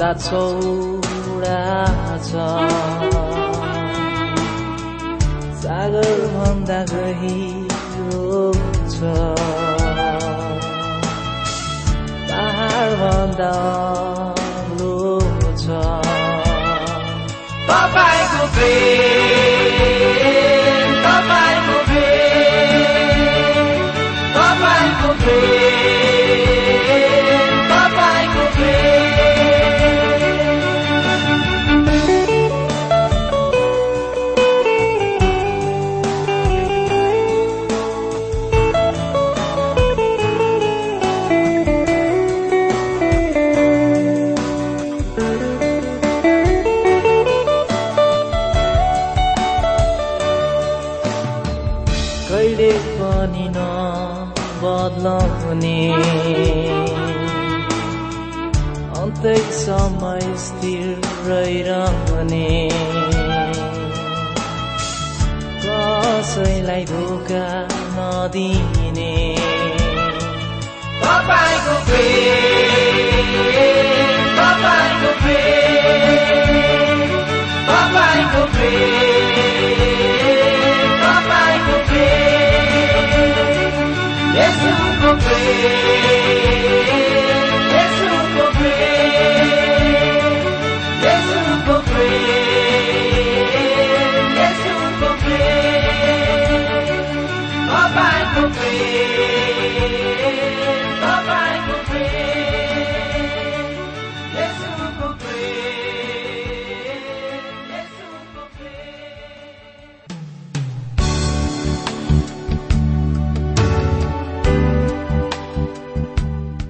भन्दा छ। सागर भन्दा गहिरो छ। पहाड भन्दा अग्लो छ। तपाईँको प्रेम। तपाईँको प्रेम तपाईँको प्रेम यसुको प्रेम यसुको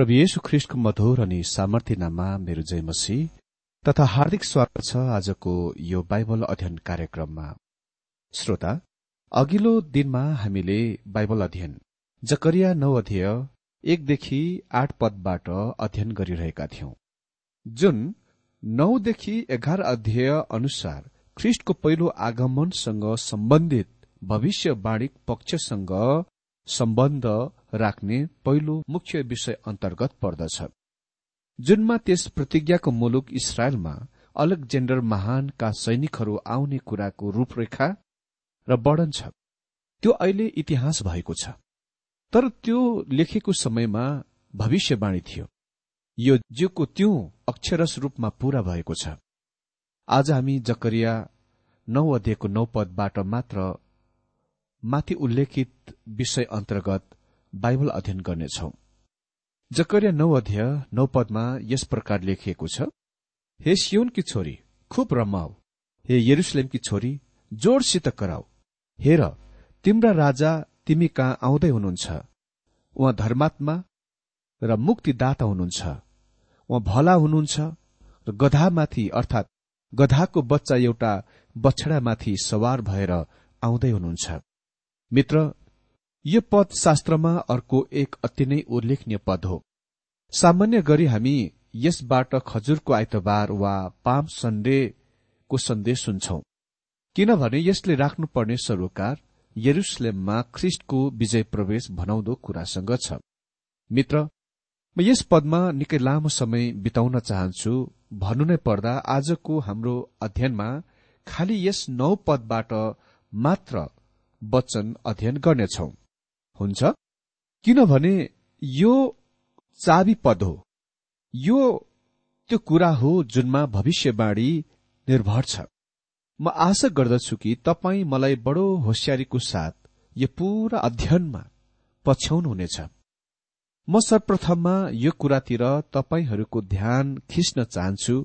प्रभु येशु ख्रिस्टको मधुर अनि सामर्थ्य नाममा मेरो जय मसी तथा हार्दिक स्वागत छ आजको यो बाइबल अध्ययन कार्यक्रममा। श्रोता अघिल्लो दिनमा हामीले बाइबल अध्ययन जकरिया नौ अध्यय एकदेखि आठ पदबाट अध्ययन गरिरहेका थियौं। जुन नौदेखि एघार अध्याय अनुसार ख्रिस्टको पहिलो आगमनसँग सम्बन्धित भविष्यवाणी पक्षसँग सम्बन्ध राख्ने पहिलो मुख्य विषय अन्तर्गत पर्दछ। जुनमा त्यस प्रतिज्ञाको मुलुक इसरायलमा अलेक्जेन्डर महानका सैनिकहरू आउने कुराको रूपरेखा र वर्णन छ। त्यो अहिले इतिहास भएको छ। तर त्यो लेखेको समयमा भविष्यवाणी थियो। यो जिउको त्यो अक्षरस रूपमा पूरा भएको छ। आज हामी जकरिया नौ अध्ययको नौ पदबाट मात्र माथि उल्लेखित विषय अन्तर्गत बाइबल अध्ययन गर्नेछौ। जकरिया नौ अध्याय नौ पदमा यस प्रकार लेखिएको छ हे सियोनकी छोरी खुब रमाऊ हे यरुसलेमकी छोरी जोडसित कराऊ हेर तिम्रा राजा तिमी कहाँ आउँदै हुनुहुन्छ? उहाँ धर्मात्मा र मुक्तिदाता हुनुहुन्छ। उहाँ भला हुनुहुन्छ र गधामाथि अर्थात् गधाको बच्चा एउटा बछडामाथि सवार भएर आउँदै हुनुहुन्छ। मित्र यो पद शास्त्रमा अर्को एक अति नै उल्लेखनीय पद हो। सामान्य गरी हामी यसबाट खजुरको आइतबार वा पाम सन्डेको सन्देश सुन्छौं। किनभने यसले राख्नुपर्ने सरोकार यरुसलेममा ख्रिस्टको विजय प्रवेश भनाउँदो कुरासँग छ। मित्र म यस पदमा निकै लामो समय बिताउन चाहन्छु भन्नु नै पर्दा आजको हाम्रो अध्ययनमा खालि यस नौ पदबाट मात्र वचन अध्ययन गर्नेछौ। हुन्छ? किनभने यो चाबी पद हो। यो त्यो कुरा हो जुनमा भविष्यवाणी निर्भर छ। म आशा गर्दछु कि तपाईँ मलाई बडो होसियारीको साथ यो पूरा अध्ययनमा पछ्याउनुहुनेछ। म सर्वप्रथममा यो कुरातिर तपाईँहरूको ध्यान खिच्न चाहन्छु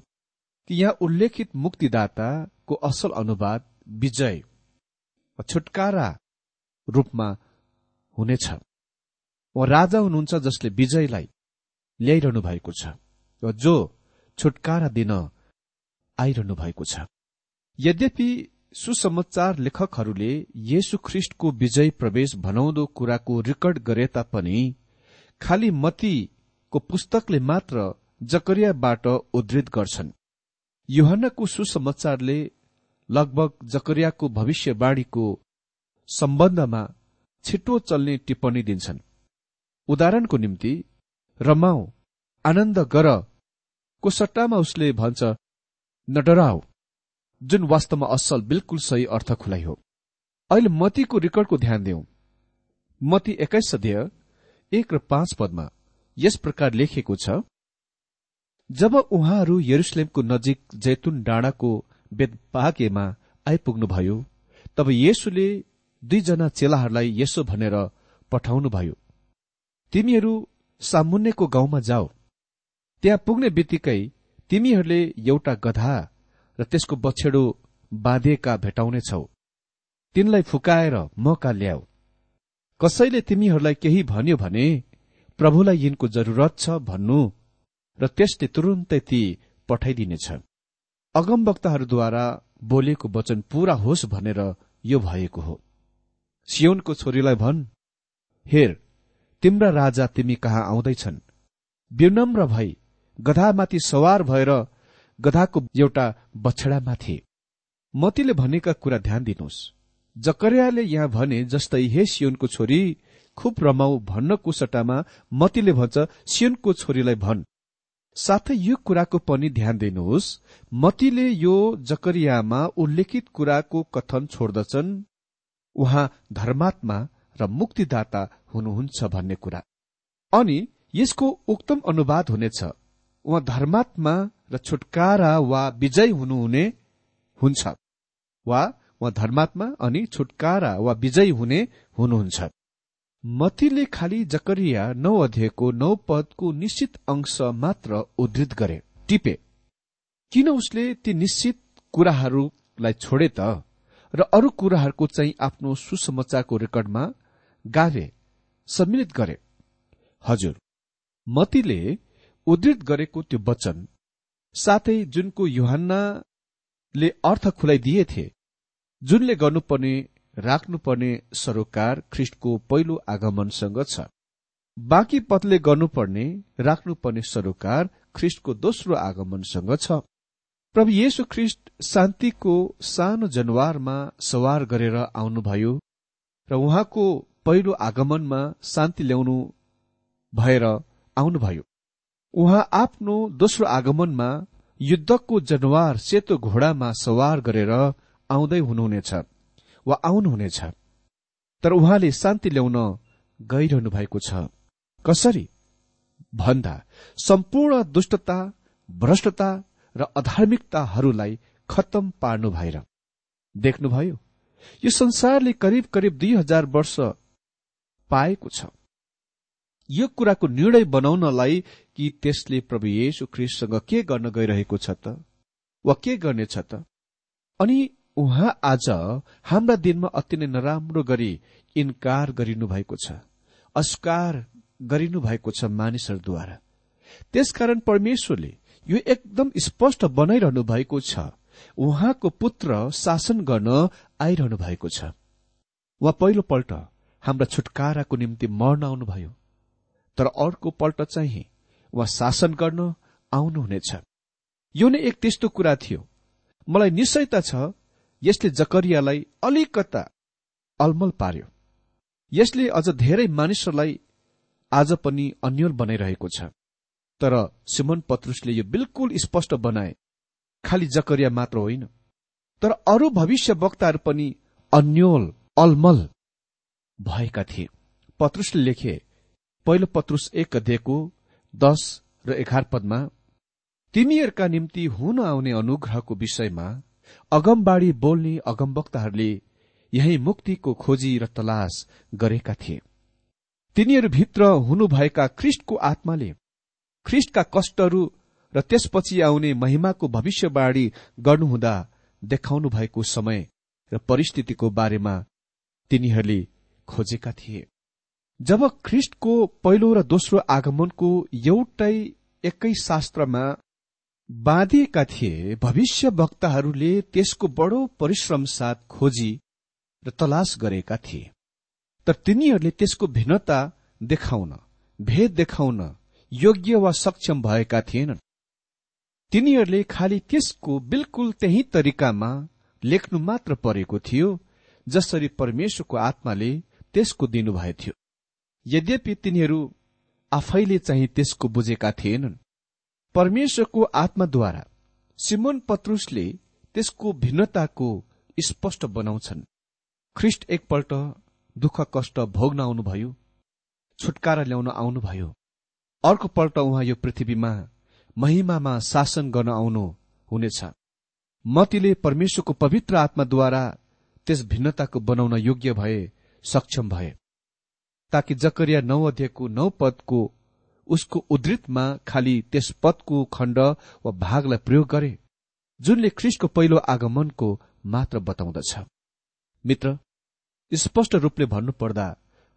कि यहाँ उल्लेखित मुक्तिदाताको असल अनुवाद विजय छुटकारा रूपमा हुनेछ। उहाँ राजा हुनुहुन्छ जसले विजयलाई ल्याइरहनु भएको छ। र जो छुटकारा दिन आइरहनु भएको छ। यद्यपि सुसमाचार लेखकहरूले येशु ख्रिष्टको विजय प्रवेश भनाउँदो कुराको रेकर्ड गरे तापनि खालि मतीको पुस्तकले मात्र जकरियाबाट उद्धृत गर्छन्। युहन्नको सुसमाचारले लगभग जकरियाको भविष्यवाणीको सम्बन्धमा छिटो चल्ने टिप्पणी दिन्छन्। उदाहरणको निम्ति रमाऊ आनन्द गर को सट्टामा उसले भन्छ नडराऊ जुन वास्तवमा असल बिल्कुल सही अर्थ खुलाइ हो। अहिले मतीको रेकर्डको ध्यान दिउँ मती एक्काइस सदेह एक र पाँच पदमा यस प्रकार लेखिएको छ जब उहाँहरू यरुसलेमको नजिक जैतुन डाँडाको बेदपाकेमा आइपुग्नुभयो। तब येसुले दुईजना चेलाहरूलाई यसो भनेर पठाउनुभयो। तिमीहरू सामुन्नेको गाउँमा जाऊ त्यहाँ पुग्ने बित्तिकै तिमीहरूले एउटा गधा र त्यसको बछेडो बाँधिएका भेटाउनेछौ। तिनलाई फुकाएर मका ल्याऊ। कसैले तिमीहरूलाई केही भन्यो भने प्रभुलाई यिनको जरुरत छ भन्नु र त्यसले तुरुन्तै ती पठाइदिनेछ। अगमवक्ताहरूद्वारा बोलेको वचन पूरा होस् भनेर यो भएको हो। सियोनको छोरीलाई भन् हेर तिम्रा राजा तिमी कहाँ आउँदैछन्? विनम्र भई गधामाथि सवार भएर गधाको एउटा बछडामाथि। मतीले भनेका कुरा ध्यान दिनुहोस्। जकरियाले यहाँ भने जस्तै हे सियोनको छोरी खुब रमाऊ भन्नको सट्टामा मतीले भन्छ सियोनको छोरीलाई भन्। साथै यो कुराको पनि ध्यान दिनुहोस् मतीले यो जकरियामा उल्लेखित कुराको कथन छोड्दछन्। उहाँ धर्मात्मा र मुक्तिदाता हुनुहुन्छ भन्ने कुरा। अनि यसको उक्तम अनुवाद हुनेछ। उहाँ धर्मात्मा र छुटकारा वा विजय हुनुहुने हुन्छ। वा उहाँ धर्मात्मा अनि छुटकारा वा विजय हुने हुनुहुन्छ। मतीले खालि जकरिया नौ अध्ययको नौ पदको निश्चित अंश मात्र उद्धृत गरे। टिपे किन उसले ती निश्चित कुराहरूलाई छोडे त र अरू कुराहरूको चाहिँ आफ्नो सुसमाचारको रेकर्डमा गावे सम्मिलित गरे? हजुर मतीले उद्धृत गरेको त्यो वचन साथै जुनको युहान्नाले अर्थ खुलाइदिएथे जुनले गर्नुपर्ने राख्नुपर्ने सरोकार ख्रिष्टको पहिलो आगमनसँग छ। बाँकी पथले गर्नुपर्ने राख्नुपर्ने सरोकार ख्रिष्टको दोस्रो आगमनसँग छ। प्रभु येशु ख्रिष्ट शान्तिको सानो जनवारमा सवार गरेर आउनुभयो र उहाँको पहिलो आगमनमा शान्ति ल्याउनु भएर आउनुभयो। उहाँ आफ्नो दोस्रो आगमनमा युद्धको जनवार सेतो घोडामा सवार गरेर आउँदै हुनुहुनेछ। वा आउनुहुनेछ। तर उहाँले शान्ति ल्याउन गइरहनु भएको छ। कसरी? भन्दा सम्पूर्ण दुष्टता भ्रष्टता र अधार्मिकताहरूलाई खत्तम पार्नु भएर। देख्नुभयो यो संसारले करिब करिब दुई हजार वर्ष पाएको छ। यो कुराको निर्णय बनाउनलाई कि त्यसले प्रभु येशु ख्रिससँग के गर्न गइरहेको छ त? वा के गर्नेछ त? अनि उहाँ आज हाम्रा दिनमा अति नै नराम्रो गरी इन्कार गरिनु भएको छ अस्कार गरिनु भएको छ मानिसहरूद्वारा। त्यसकारण परमेश्वरले यो एकदम स्पष्ट बनाइरहनु भएको छ उहाँको पुत्र शासन गर्न आइरहनु भएको छ। उहाँ पहिलोपल्ट हाम्रा छुटकाराको निम्ति मर्न आउनुभयो तर अर्को पल्ट चाहिँ उहाँ शासन गर्न आउनुहुनेछ। यो नै एक त्यस्तो कुरा थियो। मलाई निश्चयता छ यसले जकरियालाई अलिकता अलमल पार्यो। यसले अझ धेरै मानिसहरूलाई आज पनि अन्यल बनाइरहेको छ। तर सिमन पत्रुसले यो बिल्कुल स्पष्ट बनाए खालि जकरिया मात्र होइन। तर अरू भविष्य वक्ताहरू पनि अन्यल अलमल भएका थिए। पत्रुसले लेखे पहिलो पत्रुस एक अध्ययको दश र एघार पदमा तिमीहरूका निम्ति हुन आउने अनुग्रहको विषयमा अगमबाड़ी बोल्ने अगमवक्ताहरूले यही मुक्तिको खोजी र तलास गरेका थिए। तिनीहरूभित्र हुनुभएका ख्रिष्टको आत्माले ख्रिष्टका कष्टहरू र त्यसपछि आउने महिमाको भविष्यवाणी गर्नुहुँदा देखाउनु भएको समय र परिस्थितिको बारेमा तिनीहरूले खोजेका थिए। जब ख्रिष्टको पहिलो र दोस्रो आगमनको एउटै एकै शास्त्रमा बाँधिएका थिए। भविष्य वक्ताहरूले त्यसको बडो परिश्रम साथ खोजी र तलास गरेका थिए। तर तिनीहरूले त्यसको भिन्नता देखाउन भेद देखाउन योग्य वा सक्षम भएका थिएनन्। तिनीहरूले खालि त्यसको बिल्कुल त्यही तरिकामा लेख्नु मात्र परेको थियो जसरी परमेश्वरको आत्माले त्यसको दिनुभएको थियो। यद्यपि तिनीहरू आफैले चाहिँ त्यसको बुझेका थिएनन्। परमेश्वरको आत्माद्वारा सिमोन पत्रुसले त्यसको भिन्नताको स्पष्ट बनाउँछन्। ख्रिष्ट एकपल्ट दुःख कष्ट भोग्न आउनुभयो छुटकारा ल्याउन आउनुभयो। अर्को पल्ट उहाँ यो पृथ्वीमा महिमामा शासन गर्न आउनु हुनेछ। मतीले परमेश्वरको पवित्र आत्माद्वारा त्यस भिन्नताको बनाउन योग्य भए सक्षम भए। ताकि जकरिया नौ अध्ययको नौ पदको उसको उद्धृतमा खालि त्यस पदको खण्ड वा भागलाई प्रयोग गरे जुनले ख्रिस्टको पहिलो आगमनको मात्र बताउँदछ। मित्र स्पष्ट रूपले भन्नुपर्दा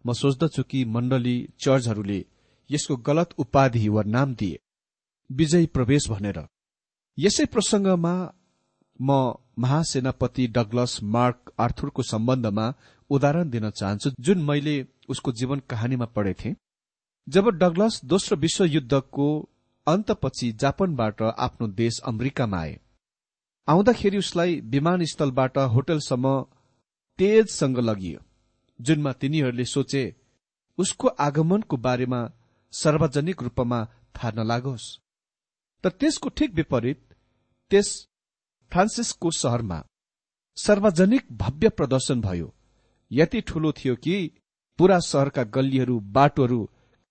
म सोच्दछु कि मण्डली चर्चहरूले यसको गलत उपाधि वा नाम दिए विजय प्रवेश भनेर। यसै प्रसंगमा म महासेनापति डगलस मार्क आर्थुरको सम्बन्धमा उदाहरण दिन चाहन्छु जुन मैले उसको जीवन कहानीमा पढेथे। जब डगलस दोस्रो विश्वयुद्धको अन्तपछि जापानबाट आफ्नो देश अमेरिकामा आए आउँदाखेरि उसलाई विमानस्थलबाट होटलसम्म तेजसँग लगियो जुनमा तिनीहरूले सोचे उसको आगमनको बारेमा सार्वजनिक रूपमा थाहा नलागोस्। तर त्यसको ठिक विपरीत त्यस फ्रान्सिसको शहरमा सार्वजनिक भव्य प्रदर्शन भयो। यति ठूलो थियो कि पूरा शहरका गल्लीहरू बाटोहरू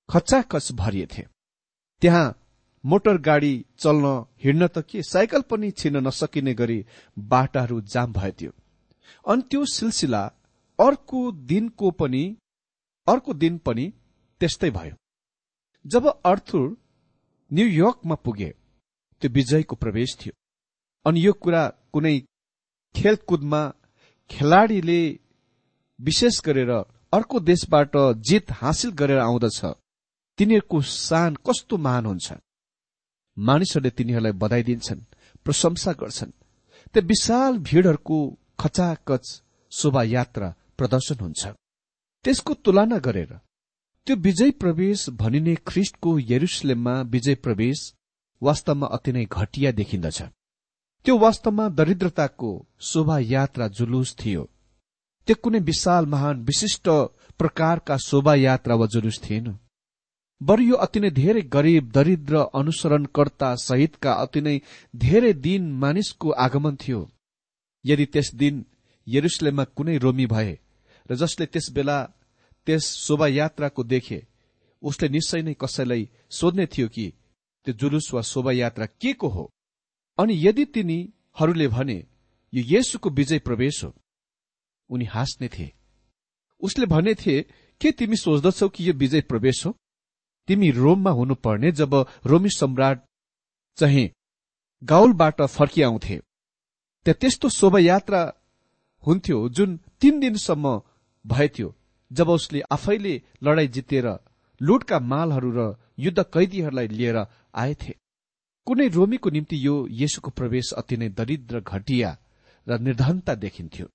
खचाखच भरिएथे त्यहाँ मोटर गाडी चल्न हिँड्न त के साइकल पनि छिर्न नसकिने गरी बाटाहरू जाम भएथ्यो अनि त्यो सिलसिला अर्को दिनको पनि अर्को दिन पनि त्यस्तै भयो। जब अर्थुर न्यूयोर्कमा पुगे त्यो विजयको प्रवेश थियो। अनि यो कुरा कुनै खेलकुदमा खेलाड़ीले विशेष गरेर अर्को देशबाट जित हासिल गरेर आउँदछ। तिनीहरूको सान कस्तो महान हुन्छ मानिसहरूले तिनीहरूलाई बधाई दिन्छन् प्रशंसा गर्छन्। त्यो विशाल भीड़हरूको खचाखच शोभायात्रा प्रदर्शन हुन्छ। त्यसको तुलना गरेर त्यो विजय प्रवेश भनिने ख्रिस्टको यरुसलेममा विजय प्रवेश वास्तवमा अति नै घटिया देखिन्दछ। त्यो वास्तवमा दरिद्रताको शोभायात्रा जुलुस थियो। त्यो कुनै विशाल महान विशिष्ट प्रकारका शोभायात्रा वा जुलुस थिएन। बरु यो अति नै धेरै गरीब दरिद्र अनुसरणकर्ता सहितका अति नै धेरै दिन मानिसको आगमन थियो। यदि त्यस दिन यरुसलेममा कुनै रोमी भए र जसले त्यस बेला त्यस शोभायात्राको देखे उसले निश्चय नै कसैलाई सोध्ने थियो कि त्यो जुलुस वा शोभायात्रा के को हो? अनि यदि तिनीहरूले भने यो येसुको विजय प्रवेश हो। उनी हाँस्ने थिए। उसले भनेथे के तिमी सोच्दछौ कि यो विजय प्रवेश हो? तिमी रोममा हुनुपर्ने जब रोमी सम्राट चाहिँ गाउलबाट फर्किआउँथे। त्यहाँ त्यस्तो शोभायात्रा हुन्थ्यो जुन तीन दिनसम्म भएथ्यो जब उसले आफैले लडाईँ जितेर लुटका मालहरू र युद्ध कैदीहरूलाई लिएर आएथे। कुनै रोमीको निम्ति यो येशुको प्रवेश अति नै दरिद्र घटिया र निर्धनता देखिन्थ्यो।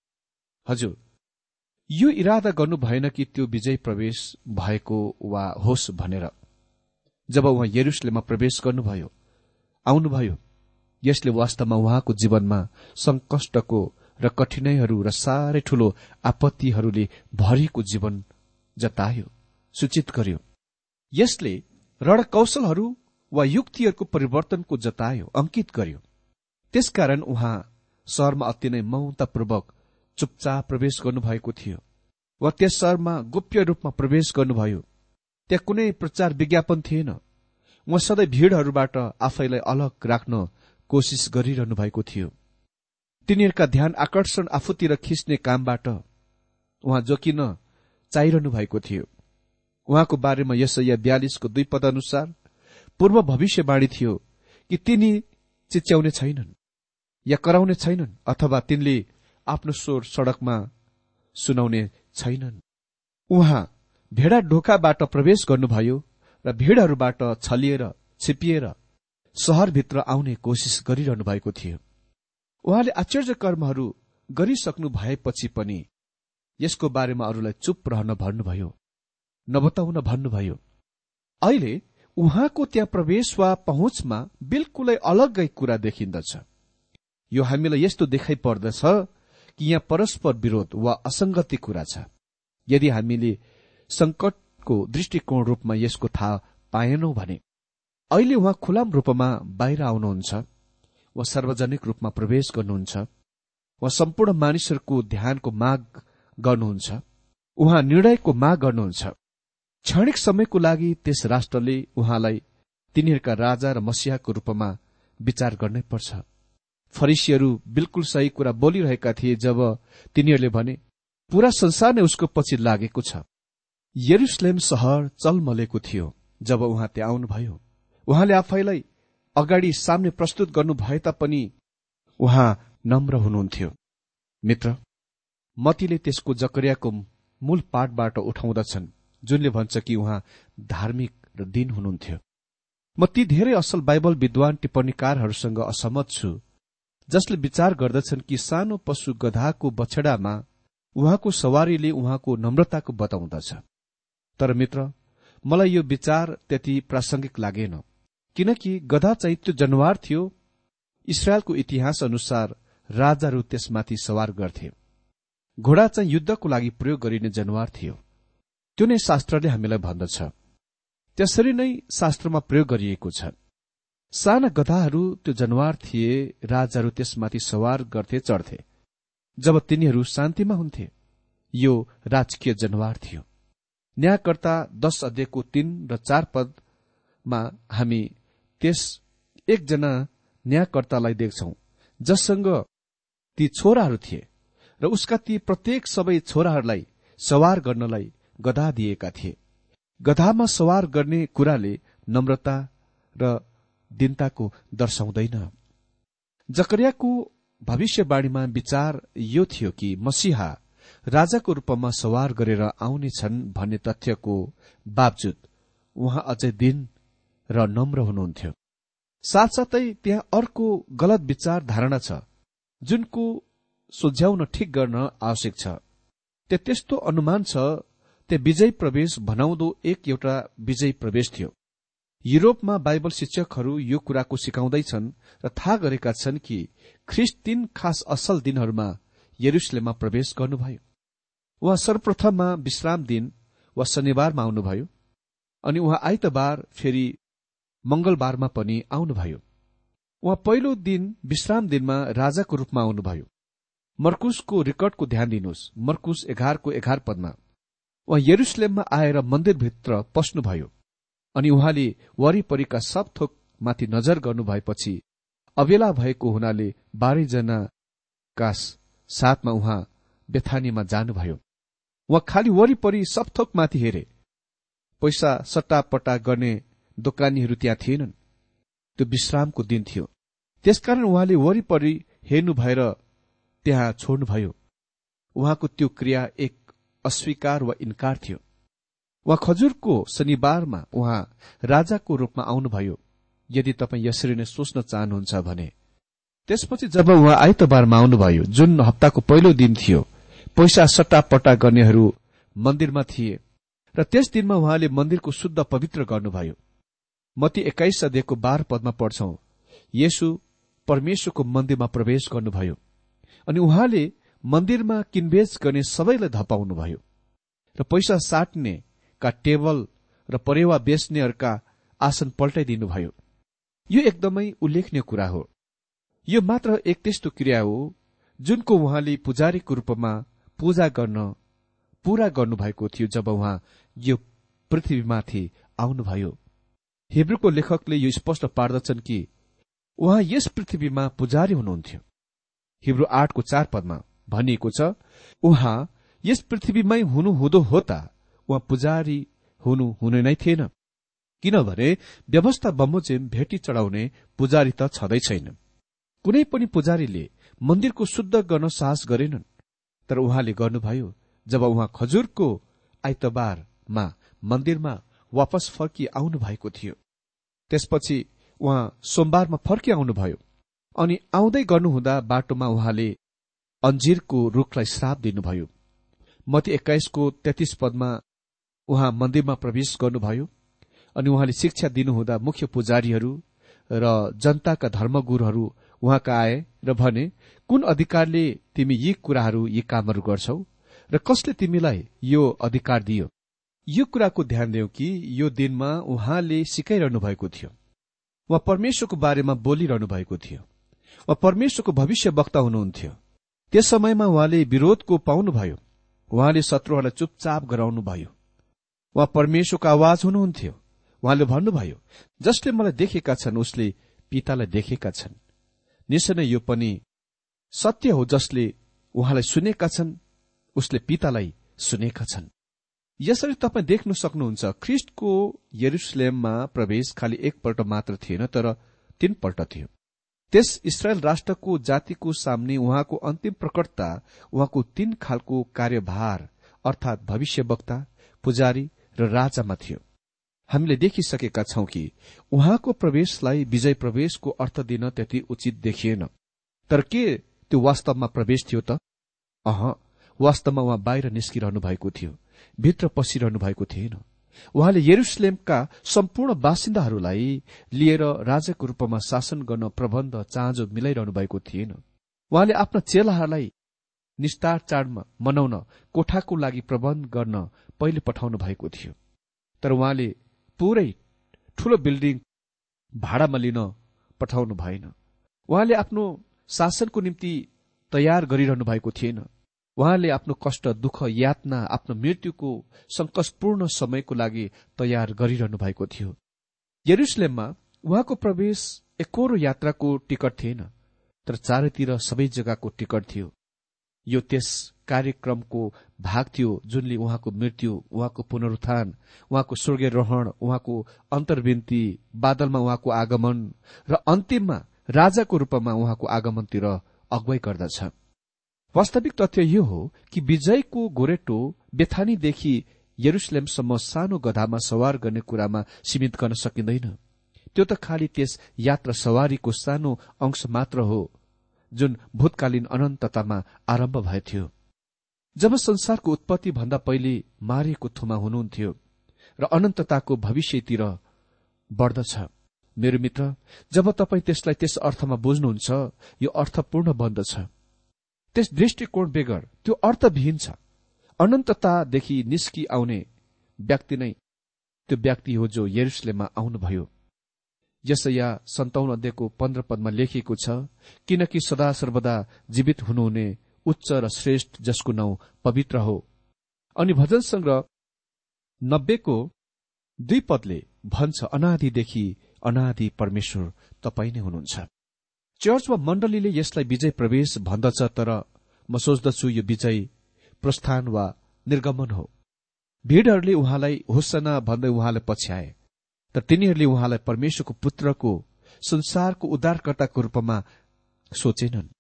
हजुर यो इरादा गर्नु भएन कि त्यो विजय प्रवेश भएको वा होस् भनेर। जब उहाँ यरुसलेमा प्रवेश गर्नुभयो आउनुभयो यसले वास्तवमा उहाँको जीवनमा संकष्टको र कठिनाईहरू र साह्रै ठूलो आपत्तिहरूले भरिएको जीवन जतायो सूचित गर्यो। यसले रणकौशलहरू वा युक्तिहरूको परिवर्तनको जतायो अंकित गर्यो। त्यसकारण उहाँ शहरमा अति नै मौतापूर्वक चुपचाप प्रवेश गर्नुभएको थियो वा त्यस शहरमा गोप्य रूपमा प्रवेश गर्नुभयो। त्यहाँ कुनै प्रचार विज्ञापन थिएन। उहाँ सधैँ भीड़हरूबाट आफैलाई अलग राख्न कोसिस गरिरहनु भएको थियो। तिनीहरूका ध्यान आकर्षण आफूतिर खिच्ने कामबाट उहाँ जोकिन चाहिरहनु भएको थियो। उहाँको बारेमा यसैया बयालिसको दुई पद अनुसार पूर्व भविष्यवाणी थियो कि तिनी चिच्याउने छैनन् या कराउने छैनन् अथवा तिनले आफ्नो स्वर सड़कमा सुनाउने छैनन्। उहाँ भेडा ढोकाबाट प्रवेश गर्नुभयो र भीड़हरूबाट छलिएर छिपिएर शहरभित्र आउने कोसिस गरिरहनु भएको थियो। उहाँले आश्चर्य कर्महरू गरिसक्नु भएपछि पनि यसको बारेमा अरूलाई चुप रहन भन्नुभयो नबताउन भन्नुभयो। अहिले उहाँको त्यहाँ प्रवेश वा पहुँचमा बिल्कुलै अलग्गै कुरा देखिन्दछ। यो हामीलाई यस्तो देखाइ पर्दछ कि यहाँ परस्पर विरोध वा असंगति कुरा छ। यदि हामीले संकटको दृष्टिकोण रूपमा यसको थाहा पाएनौ भने अहिले उहाँ खुलाम रूपमा बाहिर आउनुहुन्छ वा सार्वजनिक रूपमा प्रवेश गर्नुहुन्छ वा सम्पूर्ण मानिसहरूको ध्यानको माग गर्नुहुन्छ उहाँ निर्णयको माग गर्नुहुन्छ। क्षणिक समयको लागि त्यस राष्ट्रले उहाँलाई तिनीहरूका राजा र मसियाको रूपमा विचार गर्नै पर्छ। फरिसीहरू बिल्कुल सही कुरा बोलिरहेका थिए जब तिनीहरूले भने पूरा संसार नै उसको पछि लागेको छ। यरुसलेम सहर चलमलेको थियो जब उहाँ त्यहाँ आउनुभयो उहाँले आफैलाई अगाडि सामने प्रस्तुत गर्नु भए तापनि उहाँ नम्र हुनुहुन्थ्यो। मित्र मतीले त्यसको जकरियाको मूल पाठबाट उठाउँदछन् जुनले भन्छ कि उहाँ धार्मिक र दिन हुनुहुन्थ्यो। म ती धेरै असल बाइबल विद्वान टिप्पणीकारहरूसँग असहमत छु जसले विचार गर्दछन् कि सानो पशु गधाको बछडामा उहाँको सवारीले उहाँको नम्रताको बताउँदछ। तर मित्र मलाई यो विचार त्यति प्रासंगिक लागेन। किनकि गधा चाहिँ त्यो जनावर थियो। इसरायलको इतिहास अनुसार राजाहरू त्यसमाथि सवार गर्थे। घोडा चाहिँ युद्धको लागि प्रयोग गरिने जनावर थियो। त्यो नै शास्त्रले हामीलाई भन्दछ। त्यसरी नै शास्त्रमा प्रयोग गरिएको छ। साना गधाहरू त्यो जनावर थिए राजाहरू त्यसमाथि सवार गर्थे चढ्थे। जब तिनीहरू शान्तिमा हुन्थे यो राजकीय जनावर थियो। न्यायकर्ता दश अध्ययको तीन र चार पदमा हामी त्यस एकजना न्यायकर्तालाई देख्छौ जससँग ती छोराहरू थिए र उसका ती प्रत्येक सबै छोराहरूलाई सवार गर्नलाई गधा दिएका थिए। गधामा सवार गर्ने कुराले नम्रता र दिनताको दर्शाउँदैन। जकरियाको भविष्यवाणीमा विचार यो थियो कि मसिहा राजाको रूपमा सवार गरेर आउनेछन् भन्ने तथ्यको बावजुद उहाँ अझै दिन र नम्र हुनुहुन्थ्यो। साथसाथै त्यहाँ अर्को गलत विचार धारणा छ जुनको सुझ्याउन ठिक गर्न आवश्यक छ। त्यहाँ त्यस्तो अनुमान छ त्यहाँ विजय प्रवेश भनाउँदो एक एउटा विजय प्रवेश थियो। युरोपमा बाइबल शिक्षकहरू यो कुराको सिकाउँदैछन् र थाहा गरेका छन् कि ख्रिस्ट तीन खास असल दिनहरूमा यरुसलेममा प्रवेश गर्नुभयो। उहाँ सर्वप्रथममा विश्राम दिन वा शनिबारमा आउनुभयो अनि उहाँ आइतबार फेरि मंगलबारमा पनि आउनुभयो। उहाँ पहिलो दिन विश्राम दिनमा राजाको रूपमा आउनुभयो। मर्कुसको रेकर्डको ध्यान दिनुहोस्। मर्कुस एघारको एघार पदमा। उहाँ यरुसलेममा आएर मन्दिरभित्र पस्नुभयो अनि उहाँले वरिपरिका सब थोकमाथि नजर गर्नु भएपछि अबेला भएको हुनाले बाह्रैजनाका साथमा उहाँ बेथानीमा जानुभयो। उहाँ खालि वरिपरि सब थोकमाथि हेरे। पैसा सट्टापट्टा गर्ने दोकानीहरू त्यहाँ थिएनन्। त्यो विश्रामको दिन थियो। त्यसकारण उहाँले वरिपरि हेर्नु भएर त्यहाँ छोड्नुभयो। उहाँको त्यो क्रिया एक अस्वीकार वा इन्कार थियो। उहाँ खजुरको शनिबारमा उहाँ राजाको रूपमा आउनुभयो। यदि तपाईँ यसरी नै सोच्न चाहनुहुन्छ भने। त्यसपछि जब उहाँ आइतबारमा आउनुभयो जुन हप्ताको पहिलो दिन थियो पैसा सट्टापट्टा गर्नेहरू मन्दिरमा थिए र त्यस दिनमा उहाँले मन्दिरको शुद्ध पवित्र गर्नुभयो। मती एक्काइस अध्ययको बाह्र पदमा पढ्छौ येशु परमेश्वरको मन्दिरमा प्रवेश गर्नुभयो अनि उहाँले मन्दिरमा किनबेच गर्ने सबैलाई धपाउनुभयो र पैसा साट्नेका टेबल र परेवा बेच्नेहरूका आसन पल्टाइदिनुभयो। यो एकदमै उल्लेखनीय कुरा हो। यो मात्र एक त्यस्तो क्रिया हो जुनको उहाँले पुजारीको रूपमा पूजा गर्न पूरा गर्नुभएको थियो जब उहाँ यो पृथ्वीमाथि आउनुभयो। हिब्रूको लेखकले यो स्पष्ट पार्दछन् कि उहाँ यस पृथ्वीमा पुजारी हुनुहुन्थ्यो। हिब्रू आठको चार पदमा भनिएको छ उहाँ यस पृथ्वीमै हुनुहुँदो हो त उहाँ पुजारी हुनु हुने नै थिएन। किनभने व्यवस्था बमोजिम भेटी चढाउने पुजारी त छँदै छैन। कुनै पनि पुजारीले मन्दिरको शुद्ध गर्न साहस गरेनन्। तर उहाँले गर्नुभयो जब उहाँ खजुरको आइतबारमा मन्दिरमा वापस फर्की आउनु भएको थियो त्यसपछि उहाँ सोमबारमा फर्की आउनुभयो। अनि आउँदै गर्नुहुँदा बाटोमा उहाँले अन्जिरको रूखलाई श्राप दिनुभयो। मती एक्काइसको तेत्तीस पदमा उहाँ मन्दिरमा प्रवेश गर्नुभयो अनि उहाँले शिक्षा दिनुहुँदा मुख्य पुजारीहरू र जनताका धर्मगुरूहरू उहाँका आए र भने कुन अधिकारले तिमी यी कुराहरू यी कामहरू गर्छौ? र कसले तिमीलाई यो अधिकार दियो? यो कुराको ध्यान देऊ कि यो दिनमा उहाँले सिकाइरहनु भएको थियो। वा परमेश्वरको बारेमा बोलिरहनु भएको थियो। वा परमेश्वरको भविष्य वक्ता हुनुहुन्थ्यो। त्यस समयमा उहाँले विरोधको पाउनुभयो उहाँले शत्रुहरूलाई चुपचाप गराउनुभयो उहाँ परमेश्वरको आवाज हुनुहुन्थ्यो। उहाँले भन्नुभयो जसले मलाई देखेका छन् उसले पितालाई देखेका छन्। निश्चय नै यो पनि सत्य हो जसले उहाँलाई सुनेका छन् उसले पितालाई सुनेका छन्। यसरी तपाईँ देख्न सक्नुहुन्छ ख्रिस्टको यरुसलेममा प्रवेश खालि एकपल्ट मात्र थिएन तर तीनपल्ट थियो। त्यस इसरायल राष्ट्रको जातिको सामने उहाँको अन्तिम प्रकटता उहाँको तीन खालको कार्यभार अर्थात भविष्यवक्ता पुजारी र राजामा थियो। हामीले देखिसकेका छौं कि उहाँको प्रवेशलाई विजय प्रवेशको अर्थ दिन त्यति उचित देखिएन। तर के त्यो वास्तवमा प्रवेश थियो त? अह वास्तवमा उहाँ बाहिर निस्किरहनु भएको थियो भित्र पसिरहनु भएको थिएन। उहाँले यरुसलेमका सम्पूर्ण बासिन्दाहरूलाई लिएर राजाको रूपमा शासन गर्न प्रबन्ध चाँजो मिलाइरहनु भएको थिएन। उहाँले आफ्ना चेलाहरूलाई निस्तार चाडमा मनाउन कोठाको लागि प्रबन्ध गर्न पहिले पठाउनु भएको थियो। तर उहाँले पुरै ठूलो बिल्डिङ भाडामा लिन पठाउनु भएन। उहाँले आफ्नो शासनको निम्ति तयार गरिरहनु भएको थिएन। उहाँले आफ्नो कष्ट दुःख यातना आफ्नो मृत्युको संकटपूर्ण समयको लागि तयार गरिरहनु भएको थियो। यरुसलेममा उहाँको प्रवेश एकोरो यात्राको टिकट थिएन तर चारैतिर सबै जग्गाको टिकट थियो। यो त्यस कार्यक्रमको भाग थियो जुनले उहाँको मृत्यु उहाँको पुनरुत्थान उहाँको स्वर्गीय रहण उहाँको अन्तर्विन्ती बादलमा उहाँको आगमन र अन्तिममा राजाको रूपमा उहाँको आगमनतिर अगुवाई गर्दछ। वास्तविक तथ्य यो हो कि विजयको गोरेटो बेथानीदेखि यरुसलेमसम्म सानो गधामा सवार गर्ने कुरामा सीमित गर्न सकिँदैन। त्यो त खालि त्यस यात्रा सवारीको सानो अंश मात्र हो जुन भूतकालीन अनन्ततामा आरम्भ भएथ्यो। जब संसारको उत्पत्ति भन्दा पहिले मारिएको थुमा हुनुहुन्थ्यो र अनन्तताको भविष्यतिर बढ्दछ। मेरो मित्र जब तपाईँ त्यसलाई त्यस अर्थमा बुझ्नुहुन्छ यो अर्थपूर्ण बन्दछ। त्यस दृष्टिकोण बेगर त्यो अर्थविहीन छ। अनन्ततादेखि निस्कि आउने व्यक्ति नै त्यो व्यक्ति हो जो यरुसलेममा आउनुभयो। यसया सन्ताउन अध्ययको पन्ध्र पदमा लेखिएको छ किनकि सदा सर्वदा जीवित हुनुहुने उच्च र श्रेष्ठ जसको नाउँ पवित्र हो। अनि भजन संग्रह नब्बेको दुई पदले भन्छ अनादिदेखि अनादि परमेश्वर तपाईँ नै हुनुहुन्छ। चर्च वा मण्डलीले यसलाई विजय प्रवेश भन्दछ तर म सोच्दछु यो विजय प्रस्थान वा निर्गमन हो। भीड़हरूले उहाँलाई होसना भन्दै उहाँलाई पछ्याए तर तिनीहरूले उहाँलाई परमेश्वरको पुत्रको संसारको उद्धारकर्ताको रूपमा सोचेनन्।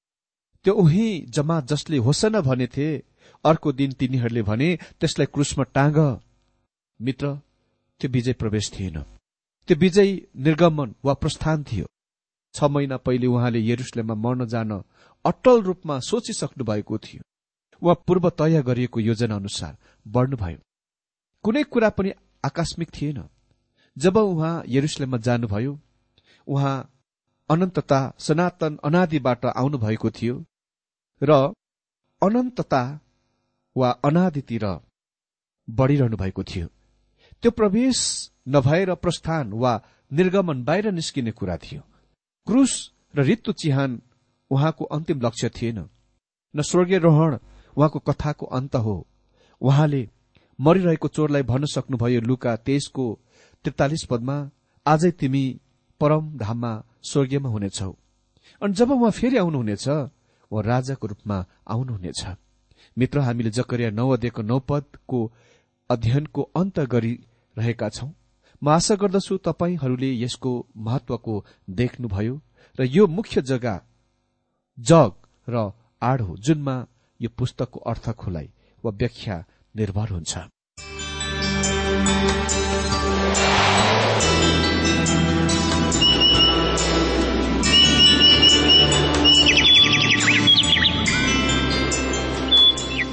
त्यो उही जमात जसले होसना भनेथे अर्को दिन तिनीहरूले भने त्यसलाई क्रुसमा टाँग। मित्र त्यो विजय प्रवेश थिएन। त्यो विजय निर्गमन वा प्रस्थान थियो। छ महिना पहिले उहाँले यरुसलेममा मर्न जान अटल रूपमा सोचिसक्नु भएको थियो। वा पूर्व तय गरिएको योजना अनुसार बढ्नुभयो। कुनै कुरा पनि आकस्मिक थिएन। जब उहाँ यरुसलेममा जानुभयो उहाँ अनन्तता सनातन अनादिबाट आउनुभएको थियो। र अनन्तता वा अनादितिर बढ़िरहनु भएको थियो। त्यो प्रवेश नभएर प्रस्थान वा निर्गमन बाहिर निस्किने कुरा थियो। क्रुस र ऋतु चिहान उहाँको अन्तिम लक्ष्य थिएन। न स्वर्गीय रोहण उहाँको कथाको अन्त हो। उहाँले मरिरहेको चोरलाई भन्न सक्नुभयो लुका तेइसको त्रितालिस पदमा आजै तिमी परम धाममा स्वर्गीयमा हुनेछौ। अनि जब उहाँ फेरि आउनुहुनेछ उहाँ राजाको रूपमा आउनुहुनेछ। मित्र हामीले जकरिया नौ अध्ययको अध्ययनको अन्त गरिरहेका छौं। म आशा गर्दछु तपाईँहरूले यसको महत्वको देख्नुभयो र यो मुख्य जग्गा जग र आड हो जुनमा यो पुस्तकको अर्थ खुलाइ वा व्याख्या निर्भर हुन्छ।